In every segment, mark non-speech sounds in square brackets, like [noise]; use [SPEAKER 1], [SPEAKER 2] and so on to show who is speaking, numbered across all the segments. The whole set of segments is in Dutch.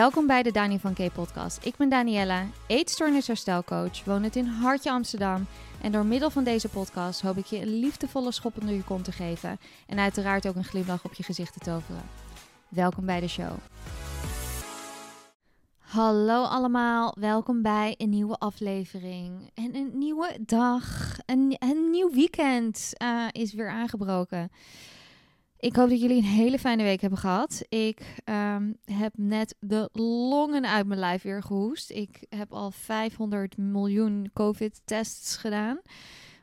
[SPEAKER 1] Welkom bij de Dani van K podcast. Ik ben Danielle, eetstoornis herstelcoach, woon in Hartje Amsterdam. En door middel van deze podcast hoop ik je een liefdevolle schop onder je kont te geven. En uiteraard ook een glimlach op je gezicht te toveren. Welkom bij de show. Hallo allemaal, welkom bij een nieuwe aflevering. En een nieuwe dag, een, een nieuw weekend uh, is weer aangebroken. Ik hoop dat jullie een hele fijne week hebben gehad. Ik um, heb net de longen uit mijn lijf weer gehoest. Ik heb al 500 miljoen COVID-tests gedaan.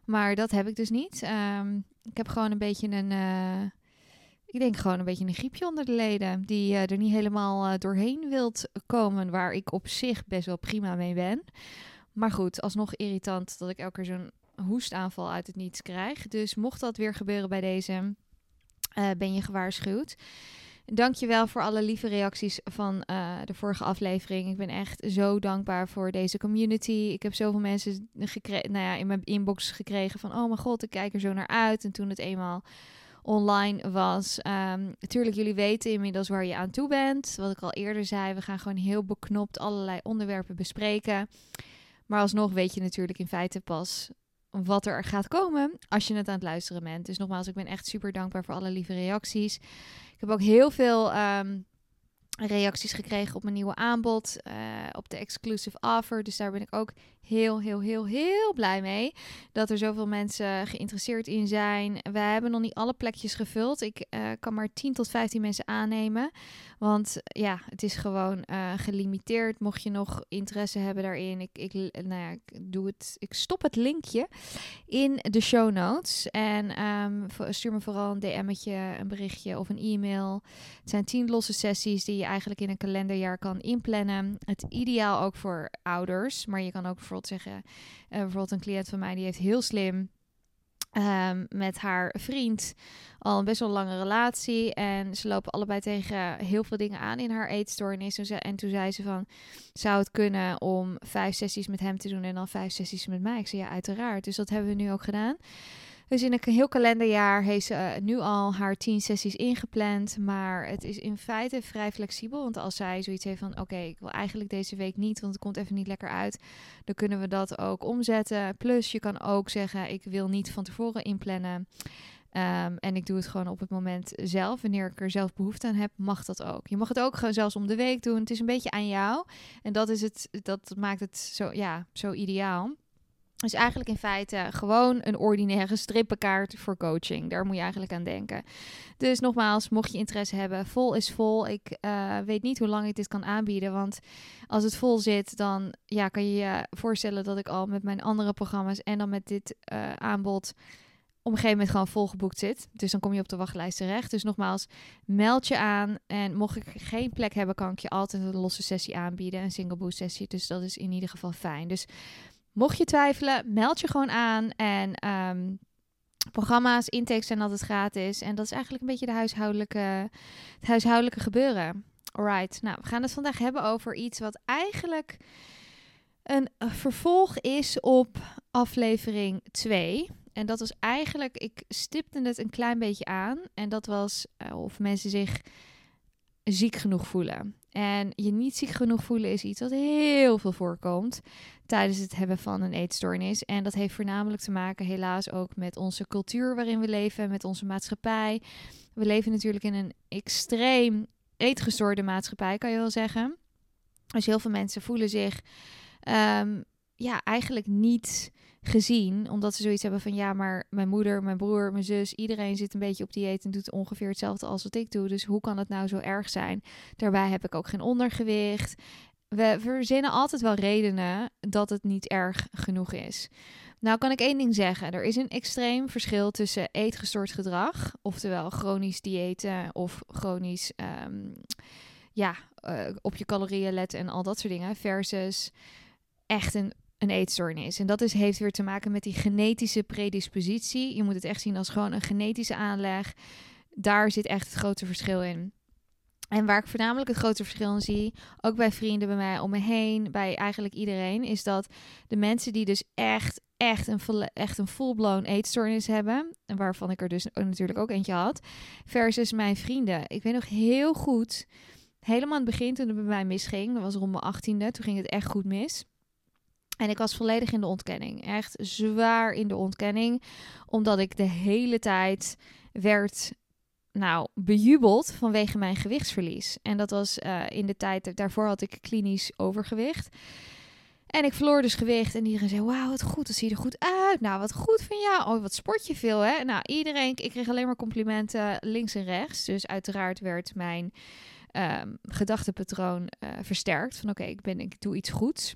[SPEAKER 1] Maar dat heb ik dus niet. Um, ik heb gewoon een beetje een. Uh, ik denk gewoon een beetje een griepje onder de leden. Die uh, er niet helemaal uh, doorheen wilt komen. Waar ik op zich best wel prima mee ben. Maar goed, alsnog irritant dat ik elke keer zo'n hoestaanval uit het niets krijg. Dus mocht dat weer gebeuren bij deze uh, ben je gewaarschuwd. Dankjewel voor alle lieve reacties van uh, de vorige aflevering. Ik ben echt zo dankbaar voor deze community. Ik heb zoveel mensen nou ja, in mijn inbox gekregen van... oh mijn god, ik kijk er zo naar uit. En toen het eenmaal online was. Um, natuurlijk, jullie weten inmiddels waar je aan toe bent. Wat ik al eerder zei, we gaan gewoon heel beknopt allerlei onderwerpen bespreken. Maar alsnog weet je natuurlijk in feite pas wat er gaat komen als je het aan het luisteren bent. Dus nogmaals, ik ben echt super dankbaar voor alle lieve reacties. Ik heb ook heel veel um, reacties gekregen op mijn nieuwe aanbod, uh, op de exclusive offer. Dus daar ben ik ook heel, heel, heel, heel blij mee dat er zoveel mensen geïnteresseerd in zijn. We hebben nog niet alle plekjes gevuld. Ik uh, kan maar 10 tot 15 mensen aannemen. Want ja, het is gewoon uh, gelimiteerd. Mocht je nog interesse hebben daarin, ik, ik, nou ja, ik, doe het, ik stop het linkje in de show notes. En um, stuur me vooral een DM'tje, een berichtje of een e-mail. Het zijn 10 losse sessies die je eigenlijk in een kalenderjaar kan inplannen. Het ideaal ook voor ouders, maar je kan ook voor bijvoorbeeld zeggen, uh, bijvoorbeeld een cliënt van mij die heeft heel slim um, met haar vriend al een best wel lange relatie. En ze lopen allebei tegen heel veel dingen aan in haar eetstoornis. En toen zei ze van, zou het kunnen om vijf sessies met hem te doen en dan vijf sessies met mij? Ik zei ja, uiteraard. Dus dat hebben we nu ook gedaan. Dus in een heel kalenderjaar heeft ze uh, nu al haar tien sessies ingepland. Maar het is in feite vrij flexibel. Want als zij zoiets heeft van: oké, ik wil eigenlijk deze week niet, want het komt even niet lekker uit. Dan kunnen we dat ook omzetten. Plus, je kan ook zeggen: ik wil niet van tevoren inplannen. Um, en ik doe het gewoon op het moment zelf. Wanneer ik er zelf behoefte aan heb, mag dat ook. Je mag het ook gewoon zelfs om de week doen. Het is een beetje aan jou. En dat, is het, dat maakt het zo, ja, zo ideaal. Dus eigenlijk in feite gewoon een ordinaire strippenkaart voor coaching. Daar moet je eigenlijk aan denken. Dus nogmaals, mocht je interesse hebben, vol is vol. Ik uh, weet niet hoe lang ik dit kan aanbieden. Want als het vol zit, dan ja, kan je je voorstellen dat ik al met mijn andere programma's en dan met dit uh, aanbod op een gegeven moment gewoon volgeboekt zit. Dus dan kom je op de wachtlijst terecht. Dus nogmaals, meld je aan. En mocht ik geen plek hebben, kan ik je altijd een losse sessie aanbieden. Een single boost sessie. Dus dat is in ieder geval fijn. Dus Mocht je twijfelen, meld je gewoon aan. En um, programma's, intakes zijn altijd gratis. En dat is eigenlijk een beetje de huishoudelijke, het huishoudelijke gebeuren. Alright, nou, we gaan het vandaag hebben over iets wat eigenlijk een vervolg is op aflevering 2. En dat was eigenlijk, ik stipte het een klein beetje aan. En dat was uh, of mensen zich ziek genoeg voelen. En je niet ziek genoeg voelen is iets wat heel veel voorkomt tijdens het hebben van een eetstoornis. En dat heeft voornamelijk te maken, helaas, ook met onze cultuur waarin we leven, met onze maatschappij. We leven natuurlijk in een extreem eetgestoorde maatschappij, kan je wel zeggen. Dus heel veel mensen voelen zich um, ja, eigenlijk niet gezien. Omdat ze zoiets hebben van ja, maar mijn moeder, mijn broer, mijn zus, iedereen zit een beetje op dieet en doet ongeveer hetzelfde als wat ik doe. Dus hoe kan het nou zo erg zijn? Daarbij heb ik ook geen ondergewicht. We verzinnen altijd wel redenen dat het niet erg genoeg is. Nou kan ik één ding zeggen. Er is een extreem verschil tussen eetgestoord gedrag, oftewel chronisch diëten of chronisch um, ja, uh, op je calorieën letten en al dat soort dingen, versus echt een een eetstoornis. En dat heeft weer te maken met die genetische predispositie. Je moet het echt zien als gewoon een genetische aanleg. Daar zit echt het grote verschil in. En waar ik voornamelijk het grote verschil in zie, ook bij vrienden bij mij om me heen, bij eigenlijk iedereen, is dat de mensen die dus echt, echt een, echt een full-blown eetstoornis hebben, en waarvan ik er dus natuurlijk ook eentje had, versus mijn vrienden. Ik weet nog heel goed Helemaal aan het begin toen het bij mij misging, dat was rond mijn achttiende, toen ging het echt goed mis. En ik was volledig in de ontkenning. Echt zwaar in de ontkenning. Omdat ik de hele tijd werd nou, bejubeld vanwege mijn gewichtsverlies. En dat was uh, in de tijd, daarvoor had ik klinisch overgewicht. En ik verloor dus gewicht. En iedereen zei: Wauw, wat goed. Dat zie je er goed uit. Nou, wat goed van jou. Oh, wat sport je veel, hè? Nou, iedereen. Ik kreeg alleen maar complimenten links en rechts. Dus uiteraard werd mijn um, gedachtepatroon uh, versterkt. Van oké, ik ben, ik doe iets goeds.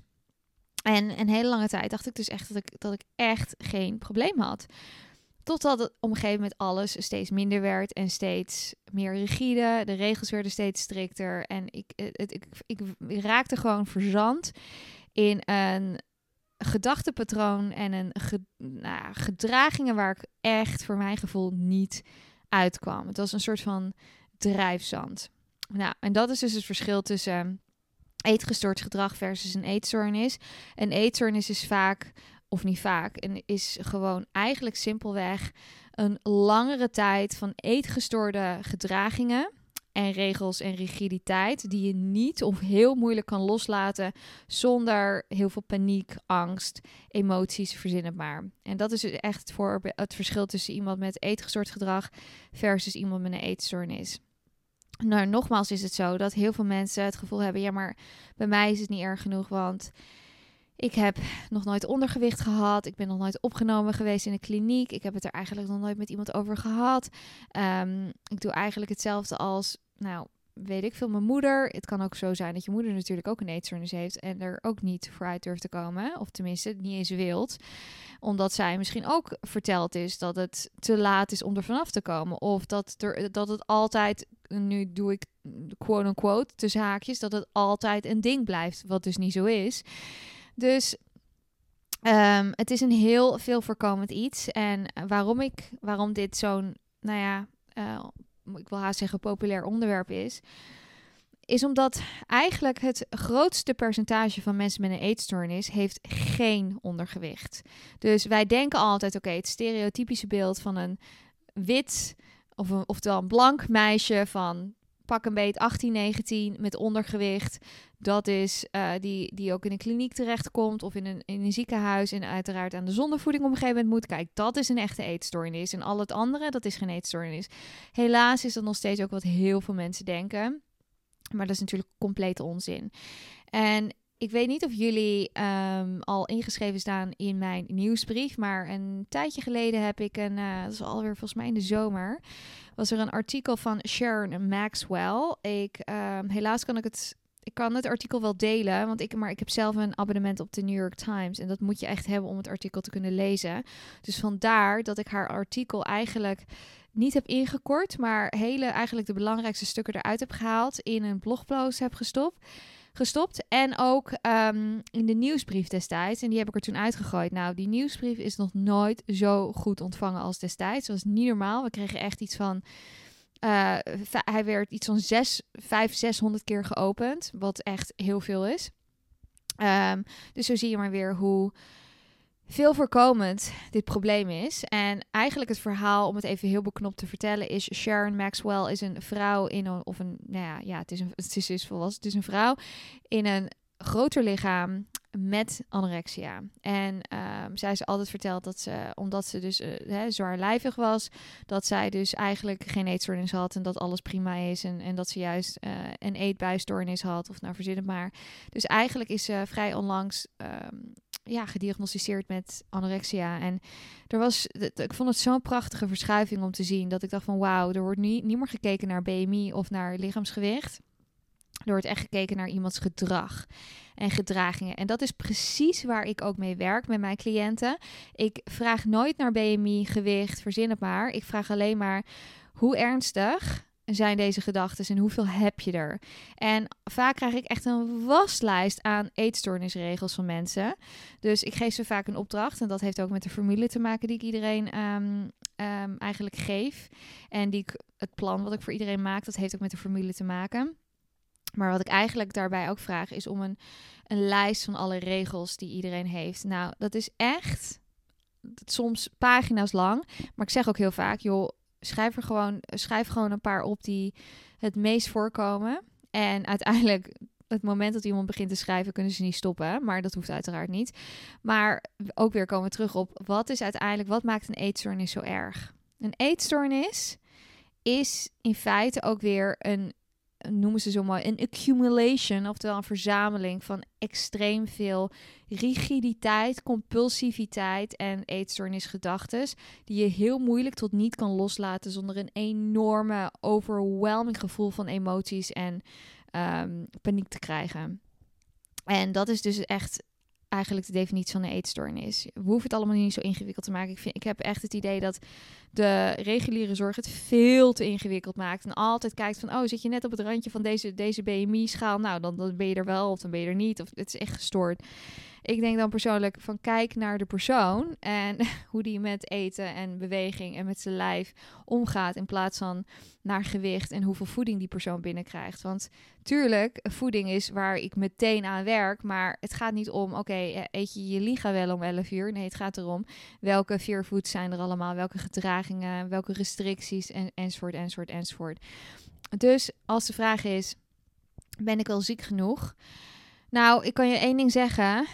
[SPEAKER 1] En een hele lange tijd dacht ik dus echt dat ik, dat ik echt geen probleem had. Totdat het op een gegeven moment alles steeds minder werd en steeds meer rigide. De regels werden steeds strikter. En ik, het, ik, ik, raakte gewoon verzand in een gedachtepatroon en een ge, nou, gedragingen waar ik echt voor mijn gevoel niet uitkwam. Het was een soort van drijfzand. Nou, en dat is dus het verschil tussen eetgestoord gedrag versus een eetstoornis. Een eetstoornis is vaak, of niet vaak, en is gewoon eigenlijk simpelweg een langere tijd van eetgestoorde gedragingen en regels en rigiditeit die je niet of heel moeilijk kan loslaten zonder heel veel paniek, angst, emoties, verzin het maar. En dat is echt voor het verschil tussen iemand met eetgestoord gedrag versus iemand met een eetstoornis. Nou, nogmaals is het zo dat heel veel mensen het gevoel hebben: ja, maar bij mij is het niet erg genoeg, want ik heb nog nooit ondergewicht gehad. Ik ben nog nooit opgenomen geweest in een kliniek. Ik heb het er eigenlijk nog nooit met iemand over gehad. Um, ik doe eigenlijk hetzelfde als, nou, weet ik veel, mijn moeder. Het kan ook zo zijn dat je moeder natuurlijk ook een eetstoornis heeft en er ook niet vooruit durft te komen. Of tenminste, niet eens wilt. Omdat zij misschien ook verteld is dat het te laat is om er vanaf te komen. Of dat, er, dat het altijd, nu doe ik quote-unquote, tussen haakjes, dat het altijd een ding blijft. Wat dus niet zo is. Dus um, het is een heel veel voorkomend iets. En waarom ik, waarom dit zo'n, nou ja, uh, ik wil haast zeggen populair onderwerp is, is omdat eigenlijk het grootste percentage van mensen met een eetstoornis heeft geen ondergewicht. Dus wij denken altijd, oké, het stereotypische beeld van een wit of een, oftewel een blank meisje van pak een beet 18, 19 met ondergewicht. Dat is uh, die, die ook in een kliniek terechtkomt of in een, in een ziekenhuis en uiteraard aan de zondevoeding op een gegeven moment moet. Kijk, dat is een echte eetstoornis. En al het andere, dat is geen eetstoornis. Helaas is dat nog steeds ook wat heel veel mensen denken. Maar dat is natuurlijk complete onzin. En ik weet niet of jullie um, al ingeschreven staan in mijn nieuwsbrief, maar een tijdje geleden heb ik een, uh, dat is alweer volgens mij in de zomer, was er een artikel van Sharon Maxwell. Ik, um, helaas kan ik het, ik kan het artikel wel delen, want ik, maar ik heb zelf een abonnement op de New York Times en dat moet je echt hebben om het artikel te kunnen lezen. Dus vandaar dat ik haar artikel eigenlijk niet heb ingekort, maar hele eigenlijk de belangrijkste stukken eruit heb gehaald, in een blogpost heb gestopt gestopt. En ook um, in de nieuwsbrief destijds. En die heb ik er toen uitgegooid. Nou, die nieuwsbrief is nog nooit zo goed ontvangen als destijds. Dat was niet normaal. We kregen echt iets van. Uh, hij werd iets van 6, 5, 600 keer geopend. Wat echt heel veel is. Um, dus zo zie je maar weer hoe veel voorkomend dit probleem is. En eigenlijk het verhaal, om het even heel beknopt te vertellen, is Sharon Maxwell is een vrouw in een, of een, nou ja, ja het is een, het is, is volwassen, het is een vrouw in een groter lichaam met anorexia. En um, zij is altijd verteld dat ze, omdat ze dus uh, hè, zwaarlijvig was, dat zij dus eigenlijk geen eetstoornis had en dat alles prima is. En, en dat ze juist uh, een eetbuisstoornis had, of nou verzin het maar. Dus eigenlijk is ze vrij onlangs um, ja, gediagnosticeerd met anorexia. En er was, ik vond het zo'n prachtige verschuiving om te zien. Dat ik dacht van wauw, er wordt niet, niet meer gekeken naar BMI of naar lichaamsgewicht. Er wordt echt gekeken naar iemands gedrag en gedragingen. En dat is precies waar ik ook mee werk met mijn cliënten. Ik vraag nooit naar BMI, gewicht, verzin het maar. Ik vraag alleen maar hoe ernstig zijn deze gedachten en hoeveel heb je er? En vaak krijg ik echt een waslijst aan eetstoornisregels van mensen. Dus ik geef ze vaak een opdracht en dat heeft ook met de formule te maken die ik iedereen um, um, eigenlijk geef. En die ik, het plan wat ik voor iedereen maak, dat heeft ook met de formule te maken. Maar wat ik eigenlijk daarbij ook vraag is om een, een lijst van alle regels die iedereen heeft. Nou, dat is echt soms pagina's lang. Maar ik zeg ook heel vaak, joh, schrijf er gewoon, schrijf gewoon een paar op die het meest voorkomen. En uiteindelijk, het moment dat iemand begint te schrijven, kunnen ze niet stoppen. Maar dat hoeft uiteraard niet. Maar ook weer komen we terug op wat is uiteindelijk, wat maakt een eetstoornis zo erg? Een eetstoornis is in feite ook weer een noemen ze zo mooi, een accumulation, oftewel een verzameling van extreem veel rigiditeit, compulsiviteit en eetstoornisgedachten, die je heel moeilijk tot niet kan loslaten zonder een enorme, overwhelming gevoel van emoties en um, paniek te krijgen. En dat is dus echt eigenlijk de definitie van een eetstoornis. We hoeven het allemaal niet zo ingewikkeld te maken. Ik, vind, ik heb echt het idee dat de reguliere zorg het veel te ingewikkeld maakt. En altijd kijkt van, oh, zit je net op het randje van deze, deze BMI-schaal? Nou, dan, dan ben je er wel of dan ben je er niet. Of het is echt gestoord. Ik denk dan persoonlijk van kijk naar de persoon en [laughs] hoe die met eten en beweging en met zijn lijf omgaat in plaats van naar gewicht en hoeveel voeding die persoon binnenkrijgt. Want tuurlijk, voeding is waar ik meteen aan werk, maar het gaat niet om, oké, eh, eet je je liga wel om 11 uur? Nee, het gaat erom welke foods zijn er allemaal, welke welke restricties en, enzovoort, enzovoort, enzovoort. Dus als de vraag is, ben ik wel ziek genoeg? Nou, ik kan je één ding zeggen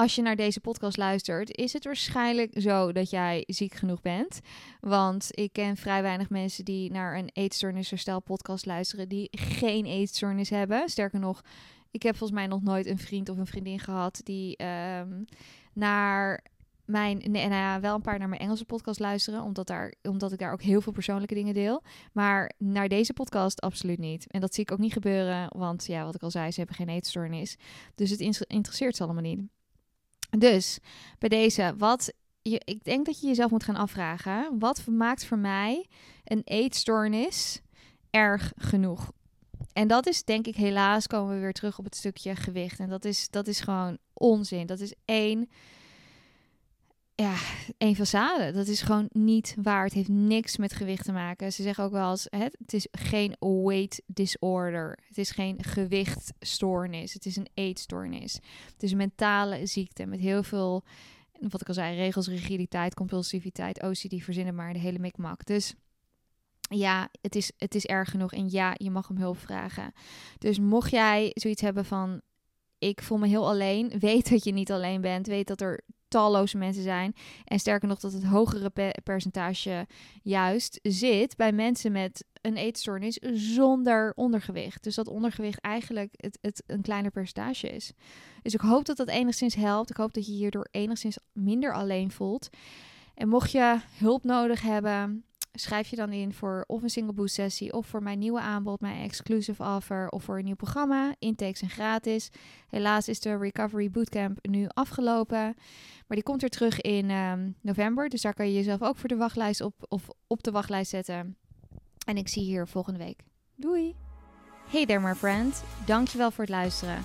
[SPEAKER 1] als je naar deze podcast luistert, is het waarschijnlijk zo dat jij ziek genoeg bent. Want ik ken vrij weinig mensen die naar een eetstoornisherstel podcast luisteren die geen eetstoornis hebben. Sterker nog, ik heb volgens mij nog nooit een vriend of een vriendin gehad die um, naar mijn, nou ja, wel een paar naar mijn Engelse podcast luisteren, omdat, daar, omdat ik daar ook heel veel persoonlijke dingen deel. Maar naar deze podcast absoluut niet. En dat zie ik ook niet gebeuren, want ja, wat ik al zei, ze hebben geen eetstoornis. Dus het interesseert ze allemaal niet. Dus bij deze, wat je, ik denk dat je jezelf moet gaan afvragen: wat maakt voor mij een eetstoornis erg genoeg? En dat is denk ik helaas komen we weer terug op het stukje gewicht. En dat is, dat is gewoon onzin. Dat is één ja, een façade. Dat is gewoon niet waar. Het heeft niks met gewicht te maken. Ze zeggen ook wel eens, het, is geen weight disorder. Het is geen gewichtstoornis. Het is een eetstoornis. Het is een mentale ziekte met heel veel, wat ik al zei, regels, rigiditeit, compulsiviteit, OCD, verzinnen maar de hele mikmak. Dus ja, het is, het is erg genoeg. En ja, je mag om hulp vragen. Dus mocht jij zoiets hebben van, ik voel me heel alleen, weet dat je niet alleen bent. Weet dat er talloze mensen zijn. En sterker nog, dat het hogere percentage juist zit bij mensen met een eetstoornis zonder ondergewicht. Dus dat ondergewicht eigenlijk het, het een kleiner percentage is. Dus ik hoop dat dat enigszins helpt. Ik hoop dat je hierdoor enigszins minder alleen voelt. En mocht je hulp nodig hebben, schrijf je dan in voor of een single boost sessie of voor mijn nieuwe aanbod, mijn exclusive offer of voor een nieuw programma. Intakes zijn gratis. Helaas is de Recovery Bootcamp nu afgelopen, maar die komt weer terug in um, november. Dus daar kan je jezelf ook voor de wachtlijst op of op de wachtlijst zetten. En ik zie je hier volgende week. Doei! Hey there my friend, dankjewel voor het luisteren.